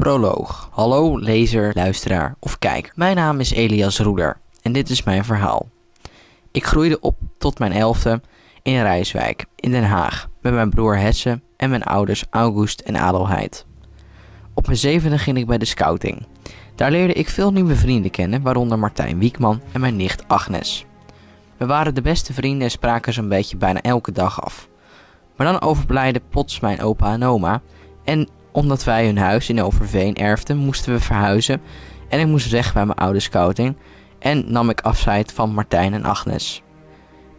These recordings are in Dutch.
Proloog. Hallo lezer, luisteraar of kijker. Mijn naam is Elias Roeder en dit is mijn verhaal. Ik groeide op tot mijn elfde in Rijswijk, in Den Haag, met mijn broer Hesse en mijn ouders August en Adelheid. Op mijn zevende ging ik bij de scouting. Daar leerde ik veel nieuwe vrienden kennen, waaronder Martijn Wiekman en mijn nicht Agnes. We waren de beste vrienden en spraken zo'n beetje bijna elke dag af. Maar dan overblijden plots mijn opa en oma en omdat wij hun huis in Overveen erfden, moesten we verhuizen en ik moest weg bij mijn oude scouting en nam ik afscheid van Martijn en Agnes.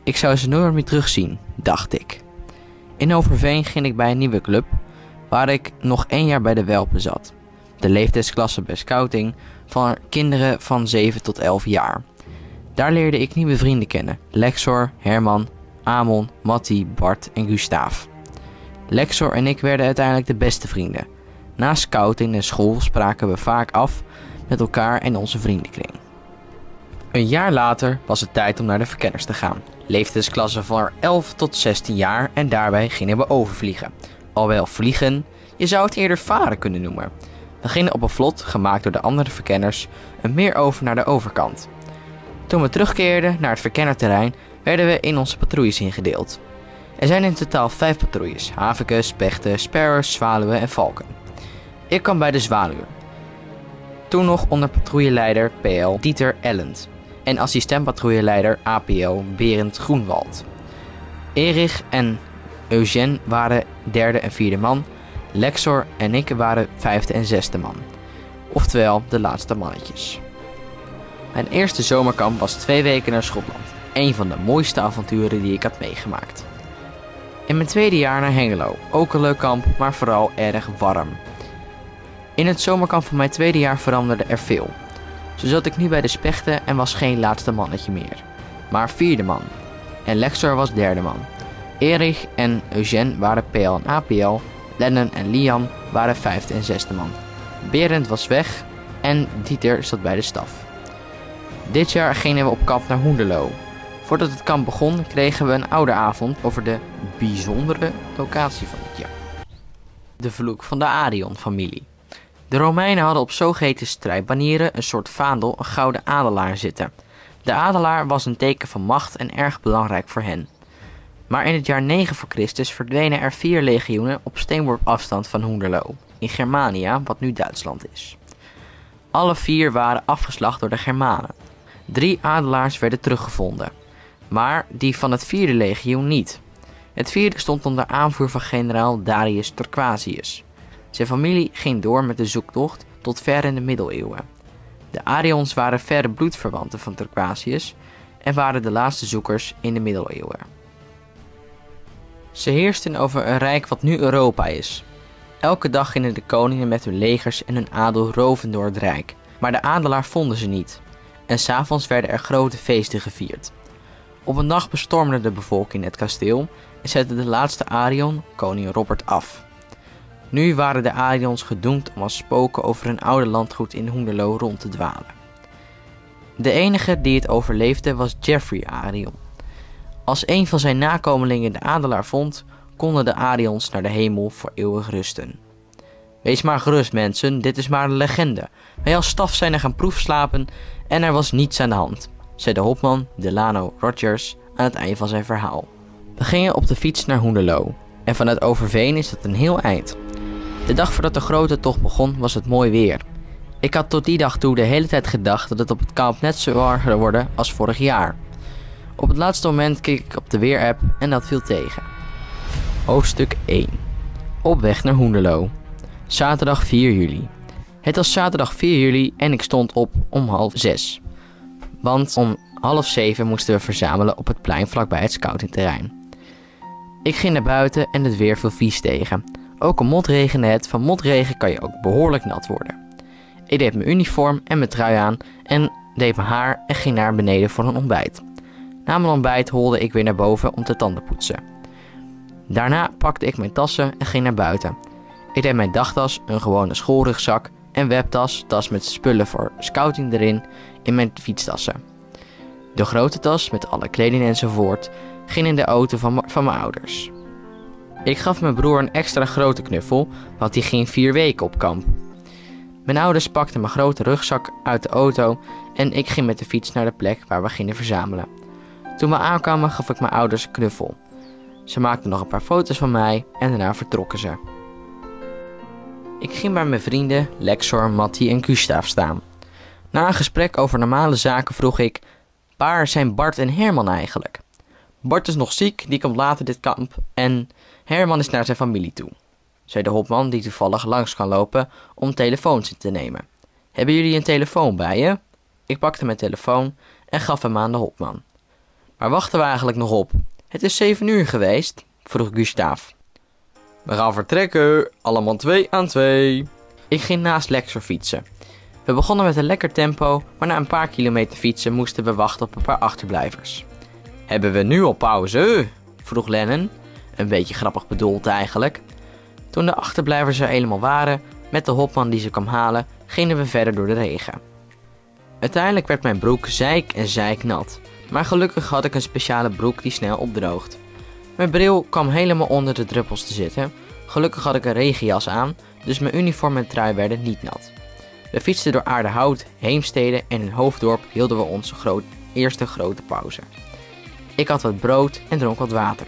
Ik zou ze nooit meer terugzien, dacht ik. In Overveen ging ik bij een nieuwe club, waar ik nog één jaar bij de Welpen zat. De leeftijdsklasse bij scouting van kinderen van 7 tot 11 jaar. Daar leerde ik nieuwe vrienden kennen: Lexor, Herman, Amon, Matti, Bart en Gustaaf. Lexor en ik werden uiteindelijk de beste vrienden. Na scouting en school spraken we vaak af met elkaar en onze vriendenkring. Een jaar later was het tijd om naar de verkenners te gaan. Leeftijdsklasse van 11 tot 16 jaar en daarbij gingen we overvliegen. Alwel vliegen, je zou het eerder varen kunnen noemen. We gingen op een vlot, gemaakt door de andere verkenners, een meer over naar de overkant. Toen we terugkeerden naar het verkennerterrein, werden we in onze patrouilles ingedeeld. Er zijn in totaal vijf patrouilles: haviken, spechten, sparrows, zwaluwen en valken. Ik kwam bij de zwaluwen. Toen nog onder patrouilleleider PL Dieter Ellend en assistentpatrouilleleider APL Berend Groenwald. Erich en Eugène waren derde en vierde man. Lexor en ik waren vijfde en zesde man. Oftewel de laatste mannetjes. Mijn eerste zomerkamp was twee weken naar Schotland. Een van de mooiste avonturen die ik had meegemaakt. In mijn tweede jaar naar Hengelo. Ook een leuk kamp, maar vooral erg warm. In het zomerkamp van mijn tweede jaar veranderde er veel. Zo zat ik nu bij de spechten en was geen laatste mannetje meer, maar vierde man. En Lexor was derde man. Erich en Eugène waren PL en APL, Lennon en Lian waren vijfde en zesde man. Berend was weg en Dieter zat bij de staf. Dit jaar gingen we op kamp naar Hoenderloo. Voordat het kamp begon kregen we een oude avond over de bijzondere locatie van het jaar. De vloek van de Arion-familie. De Romeinen hadden op zogeheten strijdbanieren een soort vaandel, een gouden adelaar zitten. De adelaar was een teken van macht en erg belangrijk voor hen. Maar in het jaar 9 voor Christus verdwenen er vier legioenen op steenworp afstand van Hoenderloo, in Germania, wat nu Duitsland is. Alle vier waren afgeslacht door de Germanen. Drie adelaars werden teruggevonden, maar die van het vierde legioen niet. Het vierde stond onder aanvoer van generaal Darius Torquasius. Zijn familie ging door met de zoektocht tot ver in de middeleeuwen. De Arions waren verre bloedverwanten van Torquasius en waren de laatste zoekers in de middeleeuwen. Ze heersten over een rijk wat nu Europa is. Elke dag gingen de koningen met hun legers en hun adel roven door het rijk, maar de adelaar vonden ze niet. En s'avonds werden er grote feesten gevierd. Op een dag bestormde de bevolking het kasteel en zette de laatste Arion, koning Robert, af. Nu waren de Arions gedoemd om als spoken over een oude landgoed in Hoenderloo rond te dwalen. De enige die het overleefde was Jeffrey Arion. Als een van zijn nakomelingen de adelaar vond, konden de Arions naar de hemel voor eeuwig rusten. Wees maar gerust mensen, dit is maar een legende. Wij als staf zijn er gaan proefslapen en er was niets aan de hand, zei de hopman Delano Rogers aan het eind van zijn verhaal. We gingen op de fiets naar Hoenderloo en vanuit Overveen is dat een heel eind. De dag voordat de grote tocht begon was het mooi weer. Ik had tot die dag toe de hele tijd gedacht dat het op het kamp net zo warm zou worden als vorig jaar. Op het laatste moment keek ik op de weerapp en dat viel tegen. Hoofdstuk 1 Op weg naar Hoenderloo. Zaterdag 4 juli. Het was zaterdag 4 juli en ik stond op om half 6. Want om half 7 moesten we verzamelen op het plein vlakbij het scoutingterrein. Ik ging naar buiten en het weer viel vies tegen. Ook een motregende het. Van motregen kan je ook behoorlijk nat worden. Ik deed mijn uniform en mijn trui aan en deed mijn haar en ging naar beneden voor een ontbijt. Na mijn ontbijt holde ik weer naar boven om te tanden poetsen. Daarna pakte ik mijn tassen en ging naar buiten. Ik deed mijn dagtas, een gewone schoolrugzak en webtas, tas met spullen voor scouting erin, in mijn fietstassen. De grote tas met alle kleding enzovoort ging in de auto van, van mijn ouders. Ik gaf mijn broer een extra grote knuffel, want die ging vier weken op kamp. Mijn ouders pakten mijn grote rugzak uit de auto en ik ging met de fiets naar de plek waar we gingen verzamelen. Toen we aankwamen gaf ik mijn ouders een knuffel. Ze maakten nog een paar foto's van mij en daarna vertrokken ze. Ik ging bij mijn vrienden Lexor, Matti en Gustav staan. Na een gesprek over normale zaken vroeg ik: Waar zijn Bart en Herman eigenlijk? Bart is nog ziek, die komt later dit kamp en Herman is naar zijn familie toe, zei de hopman die toevallig langs kan lopen om telefoons in te nemen. Hebben jullie een telefoon bij je? Ik pakte mijn telefoon en gaf hem aan de hopman. Waar wachten we eigenlijk nog op? Het is zeven uur geweest, vroeg Gustav. We gaan vertrekken, allemaal twee aan twee. Ik ging naast Lexor fietsen. We begonnen met een lekker tempo, maar na een paar kilometer fietsen moesten we wachten op een paar achterblijvers. Hebben we nu al pauze? vroeg Lennon, een beetje grappig bedoeld eigenlijk. Toen de achterblijvers er helemaal waren, met de hopman die ze kwam halen, gingen we verder door de regen. Uiteindelijk werd mijn broek zeik en zeiknat, maar gelukkig had ik een speciale broek die snel opdroogt. Mijn bril kwam helemaal onder de druppels te zitten. Gelukkig had ik een regenjas aan, dus mijn uniform en trui werden niet nat. We fietsten door Aardehout, Heemstede en in Hoofddorp hielden we onze groot, eerste grote pauze. Ik had wat brood en dronk wat water.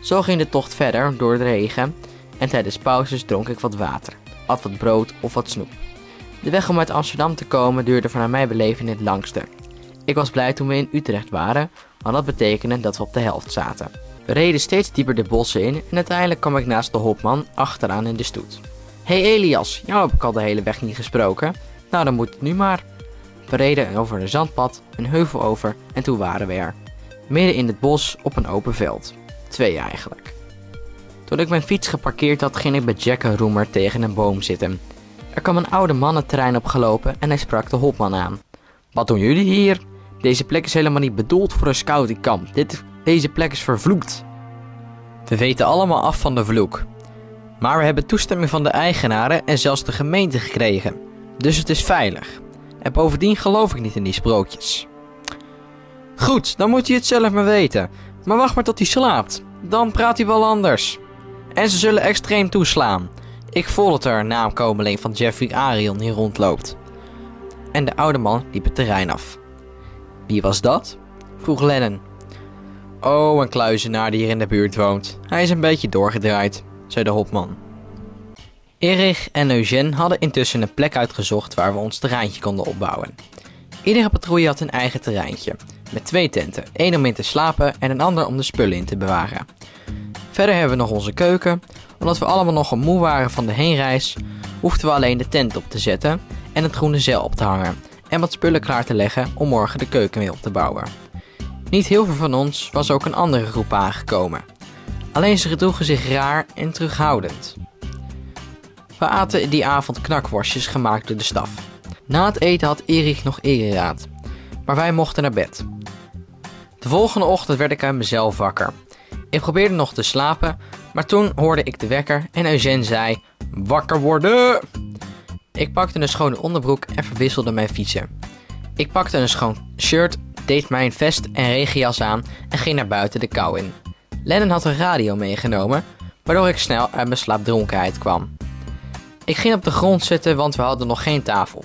Zo ging de tocht verder door de regen en tijdens pauzes dronk ik wat water, at wat brood of wat snoep. De weg om uit Amsterdam te komen duurde naar mijn beleving het langste. Ik was blij toen we in Utrecht waren, want dat betekende dat we op de helft zaten. We reden steeds dieper de bossen in en uiteindelijk kwam ik naast de hopman achteraan in de stoet. Hey Elias, jou heb ik al de hele weg niet gesproken. Nou, dan moet het nu maar. We reden over een zandpad, een heuvel over en toen waren we er. Midden in het bos op een open veld. Twee eigenlijk. Toen ik mijn fiets geparkeerd had, ging ik bij Jack en Roemer tegen een boom zitten. Er kwam een oude man het terrein opgelopen en hij sprak de hopman aan. Wat doen jullie hier? Deze plek is helemaal niet bedoeld voor een scoutingkamp. Dit, deze plek is vervloekt. We weten allemaal af van de vloek. Maar we hebben toestemming van de eigenaren en zelfs de gemeente gekregen. Dus het is veilig. En bovendien geloof ik niet in die sprookjes. Goed, dan moet hij het zelf maar weten. Maar wacht maar tot hij slaapt. Dan praat hij wel anders. En ze zullen extreem toeslaan. Ik voel het er, naamkomeling van Jeffrey Arion hier rondloopt. En de oude man liep het terrein af. Wie was dat? vroeg Lennon. Oh, een kluizenaar die hier in de buurt woont. Hij is een beetje doorgedraaid, zei de hopman. Erich en Eugène hadden intussen een plek uitgezocht waar we ons terreintje konden opbouwen. Iedere patrouille had een eigen terreintje, met twee tenten, één om in te slapen en een ander om de spullen in te bewaren. Verder hebben we nog onze keuken. Omdat we allemaal nogal moe waren van de heenreis, hoefden we alleen de tent op te zetten en het groene zeil op te hangen en wat spullen klaar te leggen om morgen de keuken weer op te bouwen. Niet heel veel van ons was ook een andere groep aangekomen. Alleen ze gedroegen zich raar en terughoudend. We aten die avond knakworstjes gemaakt door de staf. Na het eten had Erich nog ereraad, maar wij mochten naar bed. De volgende ochtend werd ik uit mezelf wakker. Ik probeerde nog te slapen, maar toen hoorde ik de wekker en Eugène zei: Wakker worden! Ik pakte een schone onderbroek en verwisselde mijn fietsen. Ik pakte een schoon shirt, deed mijn vest en regenjas aan en ging naar buiten de kou in. Lennon had een radio meegenomen, waardoor ik snel uit mijn slaapdronkenheid kwam. Ik ging op de grond zitten, want we hadden nog geen tafel.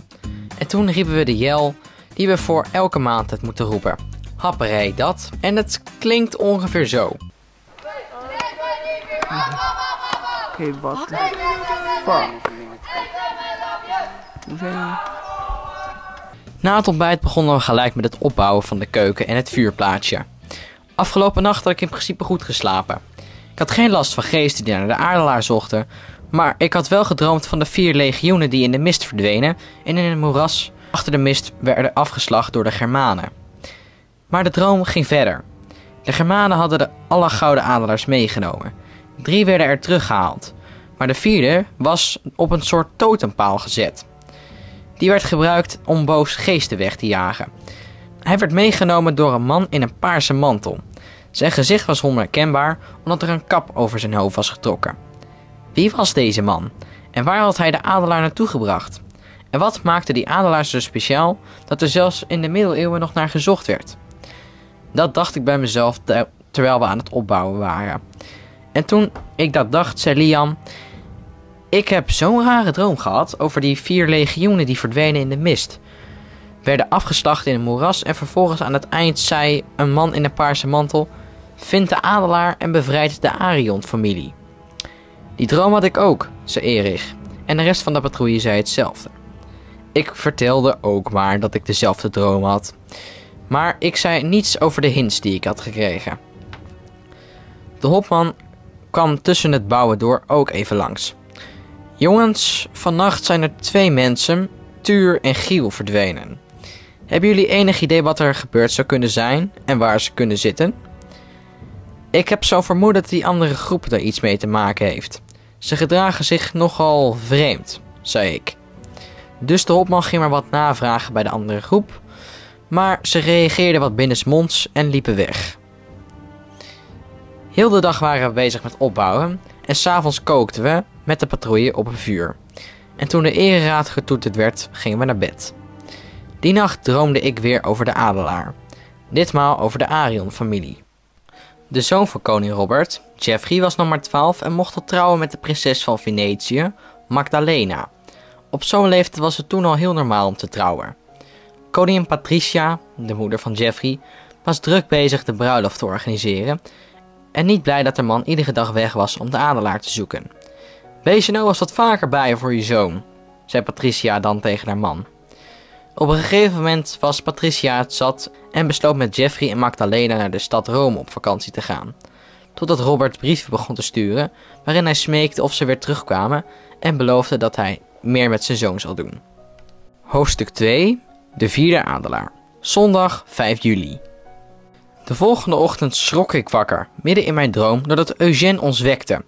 En toen riepen we de jel die we voor elke maand het moeten roepen. Happerij dat. En het klinkt ongeveer zo. Oké, wat de fuck? Na het ontbijt begonnen we gelijk met het opbouwen van de keuken en het vuurplaatsje. Afgelopen nacht had ik in principe goed geslapen. Ik had geen last van geesten die naar de aardelaar zochten, maar ik had wel gedroomd van de vier legioenen die in de mist verdwenen en in een moeras achter de mist werden afgeslacht door de Germanen. Maar de droom ging verder. De Germanen hadden de alle gouden adelaars meegenomen. Drie werden er teruggehaald, maar de vierde was op een soort totempaal gezet. Die werd gebruikt om boos geesten weg te jagen. Hij werd meegenomen door een man in een paarse mantel. Zijn gezicht was onherkenbaar omdat er een kap over zijn hoofd was getrokken. Wie was deze man? En waar had hij de adelaar naartoe gebracht? En wat maakte die adelaar zo speciaal dat er zelfs in de middeleeuwen nog naar gezocht werd? Dat dacht ik bij mezelf ter- terwijl we aan het opbouwen waren. En toen ik dat dacht, zei Liam: Ik heb zo'n rare droom gehad over die vier legioenen die verdwenen in de mist. Werden afgeslacht in een moeras en vervolgens aan het eind zei een man in een paarse mantel: Vind de adelaar en bevrijd de Arion-familie. Die droom had ik ook, zei Erich, en de rest van de patrouille zei hetzelfde. Ik vertelde ook maar dat ik dezelfde droom had, maar ik zei niets over de hints die ik had gekregen. De hopman kwam tussen het bouwen door ook even langs. Jongens, vannacht zijn er twee mensen, Tuur en Giel, verdwenen. Hebben jullie enig idee wat er gebeurd zou kunnen zijn en waar ze kunnen zitten? Ik heb zo vermoeden dat die andere groep er iets mee te maken heeft. Ze gedragen zich nogal vreemd, zei ik. Dus de hopman ging maar wat navragen bij de andere groep, maar ze reageerden wat binnensmonds en liepen weg. Heel de dag waren we bezig met opbouwen en s'avonds kookten we met de patrouille op een vuur. En toen de ereraad getoeterd werd, gingen we naar bed. Die nacht droomde ik weer over de adelaar. Ditmaal over de Arion-familie. De zoon van koning Robert, Geoffrey, was nog maar 12 en mocht al trouwen met de prinses van Venetië, Magdalena. Op zo'n leeftijd was het toen al heel normaal om te trouwen. Koningin Patricia, de moeder van Geoffrey, was druk bezig de bruiloft te organiseren en niet blij dat haar man iedere dag weg was om de adelaar te zoeken. Wees je nou eens wat vaker bij voor je zoon, zei Patricia dan tegen haar man. Op een gegeven moment was Patricia het zat en besloot met Jeffrey en Magdalena naar de stad Rome op vakantie te gaan. Totdat Robert brieven begon te sturen waarin hij smeekte of ze weer terugkwamen en beloofde dat hij meer met zijn zoon zal doen. Hoofdstuk 2 De vierde adelaar Zondag 5 juli De volgende ochtend schrok ik wakker, midden in mijn droom, doordat Eugène ons wekte.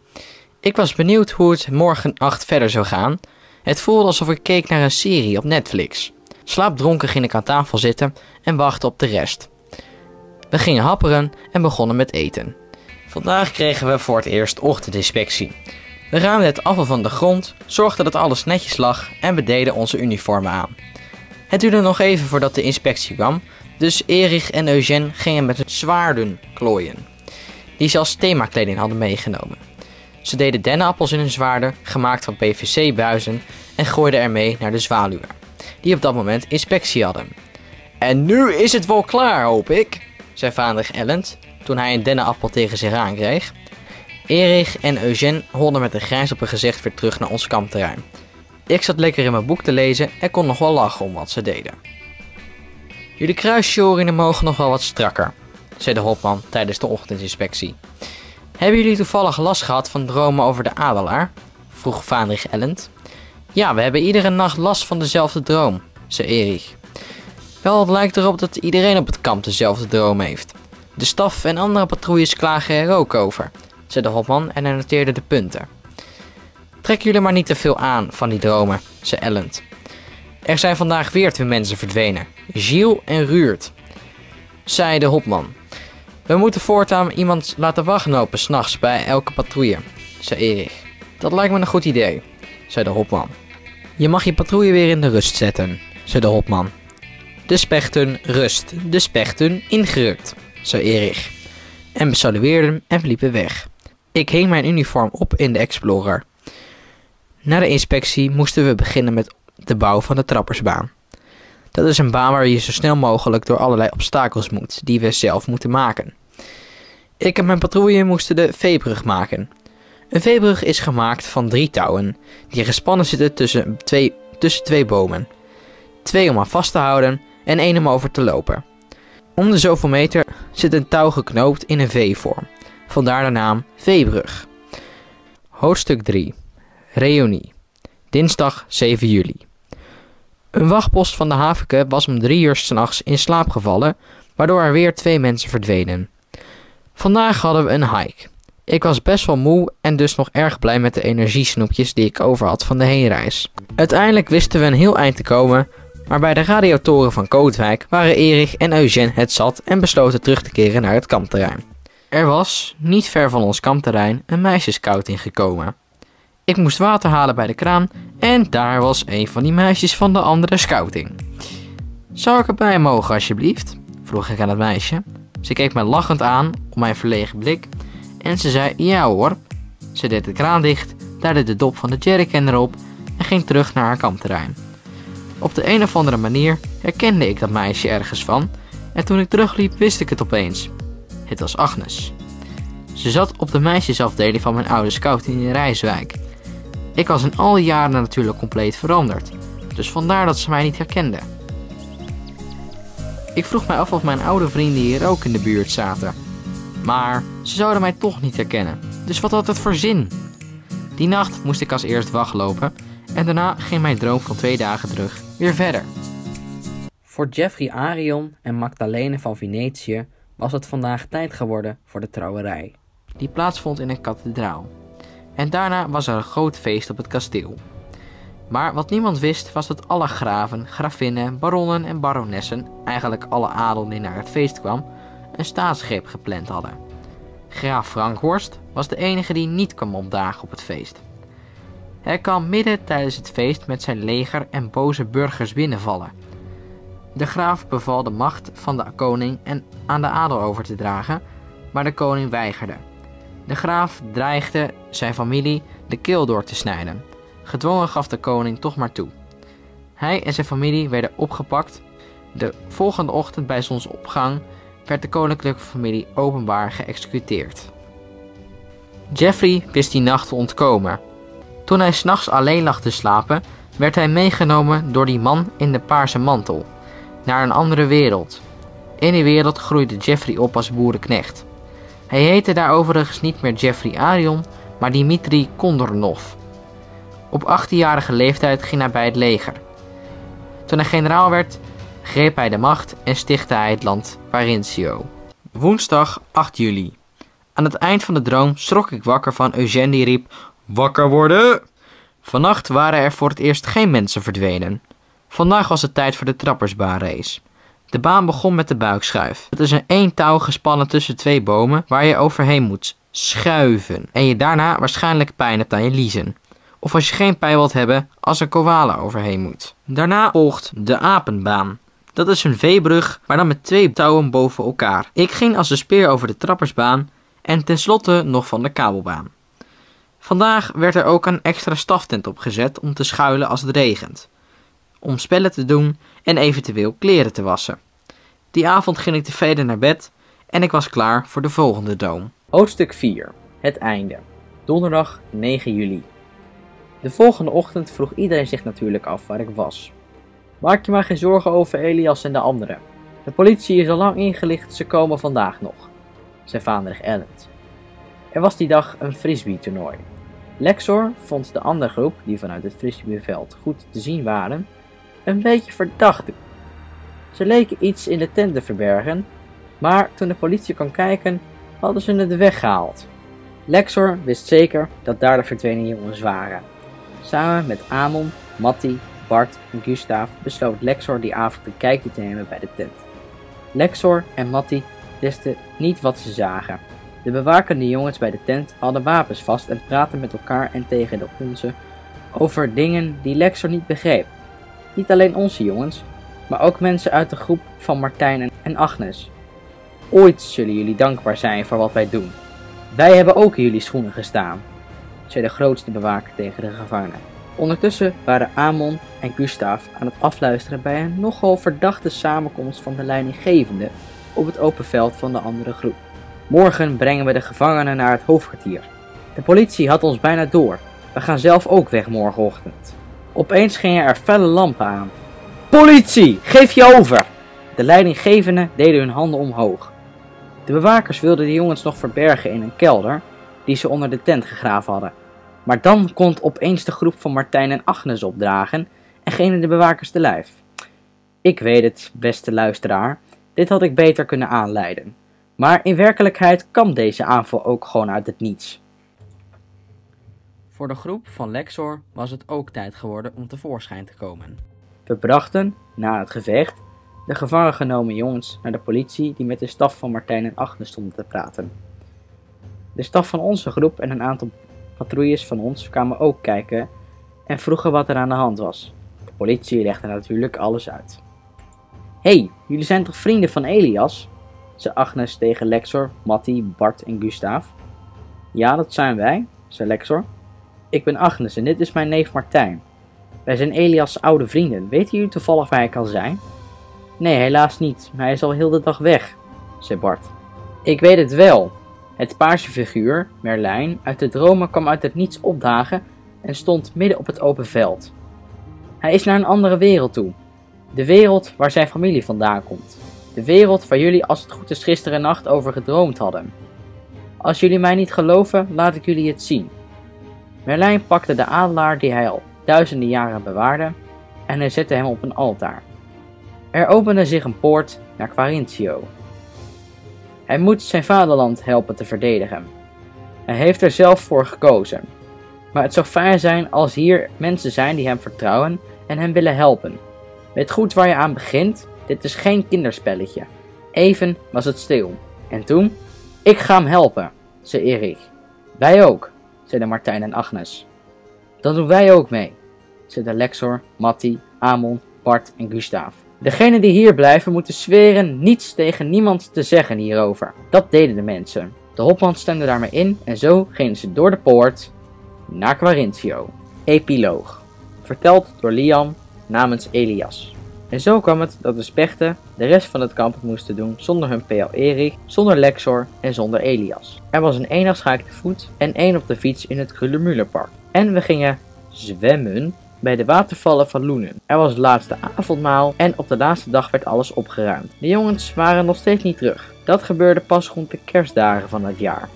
Ik was benieuwd hoe het morgen acht verder zou gaan. Het voelde alsof ik keek naar een serie op Netflix. Slaapdronken ging ik aan tafel zitten en wachtte op de rest. We gingen happeren en begonnen met eten. Vandaag kregen we voor het eerst ochtendinspectie. We ruimden het afval van de grond, zorgden dat alles netjes lag en we deden onze uniformen aan. Het duurde nog even voordat de inspectie kwam, dus Erich en Eugène gingen met hun zwaarden klooien, die ze als themakleding hadden meegenomen. Ze deden dennenappels in hun zwaarden, gemaakt van PVC-buizen, en gooiden ermee naar de zwaluwen, die op dat moment inspectie hadden. En nu is het wel klaar, hoop ik, zei vader Ellend, toen hij een dennenappel tegen zich aankreeg. Erich en Eugène holden met een grijns op hun gezicht weer terug naar ons kampterrein. Ik zat lekker in mijn boek te lezen en kon nog wel lachen om wat ze deden. Jullie kruissjoringen mogen nog wel wat strakker, zei de hopman tijdens de ochtendinspectie. Hebben jullie toevallig last gehad van dromen over de adelaar? vroeg Vaandrich Ellend. Ja, we hebben iedere nacht last van dezelfde droom, zei Erich. Wel, het lijkt erop dat iedereen op het kamp dezelfde droom heeft. De staf en andere patrouilles klagen er ook over, zei de hopman en hij noteerde de punten. Trek jullie maar niet te veel aan van die dromen, zei Ellend. Er zijn vandaag weer twee mensen verdwenen, Gilles en Ruurt, zei de hopman. We moeten voortaan iemand laten wachtlopen s'nachts bij elke patrouille, zei Erich. Dat lijkt me een goed idee, zei de hopman. Je mag je patrouille weer in de rust zetten, zei de hopman. De spechten rust, de spechten ingerukt, zei Erich. En we salueerden en liepen weg. Ik hing mijn uniform op in de Explorer. Na de inspectie moesten we beginnen met de bouw van de trappersbaan. Dat is een baan waar je zo snel mogelijk door allerlei obstakels moet, die we zelf moeten maken. Ik en mijn patrouille moesten de veebrug maken. Een veebrug is gemaakt van drie touwen, die gespannen zitten tussen twee, tussen twee bomen. Twee om aan vast te houden en één om over te lopen. Om de zoveel meter zit een touw geknoopt in een V-vorm, vandaar de naam veebrug. Hoofdstuk 3 Reunie Dinsdag 7 juli Een wachtpost van de havenke was om drie uur s'nachts in slaap gevallen, waardoor er weer twee mensen verdwenen. Vandaag hadden we een hike. Ik was best wel moe en dus nog erg blij met de energiesnoepjes die ik over had van de heenreis. Uiteindelijk wisten we een heel eind te komen, maar bij de radiotoren van Kootwijk waren Erich en Eugène het zat en besloten terug te keren naar het kampterrein. Er was, niet ver van ons kampterrein, een meisjesscouting gekomen. Ik moest water halen bij de kraan en daar was een van die meisjes van de andere scouting. Zou ik erbij mogen alsjeblieft? vroeg ik aan het meisje. Ze keek me lachend aan om mijn verlegen blik en ze zei ja hoor. Ze deed de kraan dicht, duidde de dop van de jerrycan erop en ging terug naar haar kampterrein. Op de een of andere manier herkende ik dat meisje ergens van en toen ik terugliep wist ik het opeens. Het was Agnes. Ze zat op de meisjesafdeling van mijn oude scout in Rijswijk. Ik was in al die jaren natuurlijk compleet veranderd, dus vandaar dat ze mij niet herkende. Ik vroeg mij af of mijn oude vrienden hier ook in de buurt zaten. Maar ze zouden mij toch niet herkennen, dus wat had het voor zin? Die nacht moest ik als eerst wachtlopen en daarna ging mijn droom van twee dagen terug weer verder. Voor Jeffrey Arion en Magdalene van Venetië was het vandaag tijd geworden voor de trouwerij. Die plaatsvond in een kathedraal. En daarna was er een groot feest op het kasteel. Maar wat niemand wist was dat alle graven, grafinnen, baronnen en baronessen, eigenlijk alle adel die naar het feest kwam, een staatsgreep gepland hadden. Graaf Frankhorst was de enige die niet kwam opdagen op het feest. Hij kwam midden tijdens het feest met zijn leger en boze burgers binnenvallen. De graaf beval de macht van de koning en aan de adel over te dragen, maar de koning weigerde. De graaf dreigde zijn familie de keel door te snijden. Gedwongen gaf de koning toch maar toe. Hij en zijn familie werden opgepakt. De volgende ochtend bij zonsopgang werd de koninklijke familie openbaar geëxecuteerd. Jeffrey wist die nacht te ontkomen. Toen hij s'nachts alleen lag te slapen, werd hij meegenomen door die man in de paarse mantel naar een andere wereld. In die wereld groeide Jeffrey op als boerenknecht. Hij heette daar overigens niet meer Jeffrey Arion, maar Dimitri Kondornov. Op 18-jarige leeftijd ging hij bij het leger. Toen hij generaal werd, greep hij de macht en stichtte hij het land Parintio. Woensdag 8 juli. Aan het eind van de droom schrok ik wakker van Eugène die riep: Wakker worden! Vannacht waren er voor het eerst geen mensen verdwenen. Vandaag was het tijd voor de trappersbaanrace. De baan begon met de buikschuif. Het is een één touw gespannen tussen twee bomen waar je overheen moet schuiven. En je daarna waarschijnlijk pijn hebt aan je liezen. Of als je geen pijn wilt hebben, als een koala overheen moet. Daarna volgt de apenbaan. Dat is een veebrug, maar dan met twee touwen boven elkaar. Ik ging als een speer over de trappersbaan en tenslotte nog van de kabelbaan. Vandaag werd er ook een extra staftent opgezet om te schuilen als het regent. Om spellen te doen en eventueel kleren te wassen. Die avond ging ik tevreden naar bed en ik was klaar voor de volgende doom. Hoofdstuk 4. Het einde. Donderdag 9 juli. De volgende ochtend vroeg iedereen zich natuurlijk af waar ik was. Maak je maar geen zorgen over Elias en de anderen. De politie is al lang ingelicht, ze komen vandaag nog, zei vader Ellend. Er was die dag een frisbee-toernooi. Lexor vond de andere groep, die vanuit het frisbeeveld goed te zien waren, een beetje verdacht. Ze leken iets in de tent te verbergen, maar toen de politie kwam kijken, hadden ze het weggehaald. Lexor wist zeker dat daar de verdwenen jongens waren. Samen met Amon, Matti, Bart en Gustav besloot Lexor die avond een kijkje te nemen bij de tent. Lexor en Matti wisten niet wat ze zagen. De bewakende jongens bij de tent hadden wapens vast en praten met elkaar en tegen de onze over dingen die Lexor niet begreep. Niet alleen onze jongens, maar ook mensen uit de groep van Martijn en Agnes. Ooit zullen jullie dankbaar zijn voor wat wij doen. Wij hebben ook in jullie schoenen gestaan, zei de grootste bewaker tegen de gevangenen. Ondertussen waren Amon en Gustav aan het afluisteren bij een nogal verdachte samenkomst van de leidinggevende op het open veld van de andere groep. Morgen brengen we de gevangenen naar het hoofdkwartier. De politie had ons bijna door. We gaan zelf ook weg morgenochtend. Opeens gingen er felle lampen aan. Politie, geef je over! De leidinggevenden deden hun handen omhoog. De bewakers wilden de jongens nog verbergen in een kelder die ze onder de tent gegraven hadden. Maar dan komt opeens de groep van Martijn en Agnes opdragen en genen de bewakers te lijf. Ik weet het, beste luisteraar, dit had ik beter kunnen aanleiden. Maar in werkelijkheid kwam deze aanval ook gewoon uit het niets. Voor de groep van Lexor was het ook tijd geworden om tevoorschijn te komen. We brachten, na het gevecht, de gevangen genomen jongens naar de politie die met de staf van Martijn en Agnes stonden te praten. De staf van onze groep en een aantal patrouilles van ons kwamen ook kijken en vroegen wat er aan de hand was. De politie legde natuurlijk alles uit. hey, jullie zijn toch vrienden van Elias? zei Agnes tegen Lexor, Matti, Bart en Gustav. Ja, dat zijn wij, zei Lexor. Ik ben Agnes en dit is mijn neef Martijn. Wij zijn Elias' oude vrienden. Weten jullie toevallig waar hij kan zijn? Nee, helaas niet. Hij is al heel de dag weg, zei Bart. Ik weet het wel. Het paarse figuur, Merlijn, uit de dromen kwam uit het niets opdagen en stond midden op het open veld. Hij is naar een andere wereld toe. De wereld waar zijn familie vandaan komt. De wereld waar jullie als het goed is gisteren nacht over gedroomd hadden. Als jullie mij niet geloven, laat ik jullie het zien. Merlijn pakte de adelaar die hij al duizenden jaren bewaarde en hij zette hem op een altaar. Er opende zich een poort naar Quarintio. Hij moet zijn vaderland helpen te verdedigen. Hij heeft er zelf voor gekozen. Maar het zou fijn zijn als hier mensen zijn die hem vertrouwen en hem willen helpen. Weet goed waar je aan begint, dit is geen kinderspelletje. Even was het stil. En toen? Ik ga hem helpen, zei Erik. Wij ook, zeiden Martijn en Agnes. Dan doen wij ook mee, zeiden Lexor, Matti, Amon, Bart en Gustav. Degenen die hier blijven moeten zweren niets tegen niemand te zeggen hierover. Dat deden de mensen. De hopman stemde daarmee in en zo gingen ze door de poort naar Quarintio. Epiloog. Verteld door Liam namens Elias. En zo kwam het dat de spechten de rest van het kamp moesten doen zonder hun PL Erik, zonder Lexor en zonder Elias. Er was een eendagschaak te voet en één op de fiets in het Krullermullerpark. En we gingen zwemmen bij de watervallen van Loenen. Er was het laatste avondmaal en op de laatste dag werd alles opgeruimd. De jongens waren nog steeds niet terug. Dat gebeurde pas rond de kerstdagen van het jaar.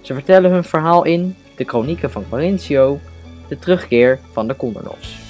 Ze vertellen hun verhaal in de Chronieken van Quarintio, de terugkeer van de Condernos.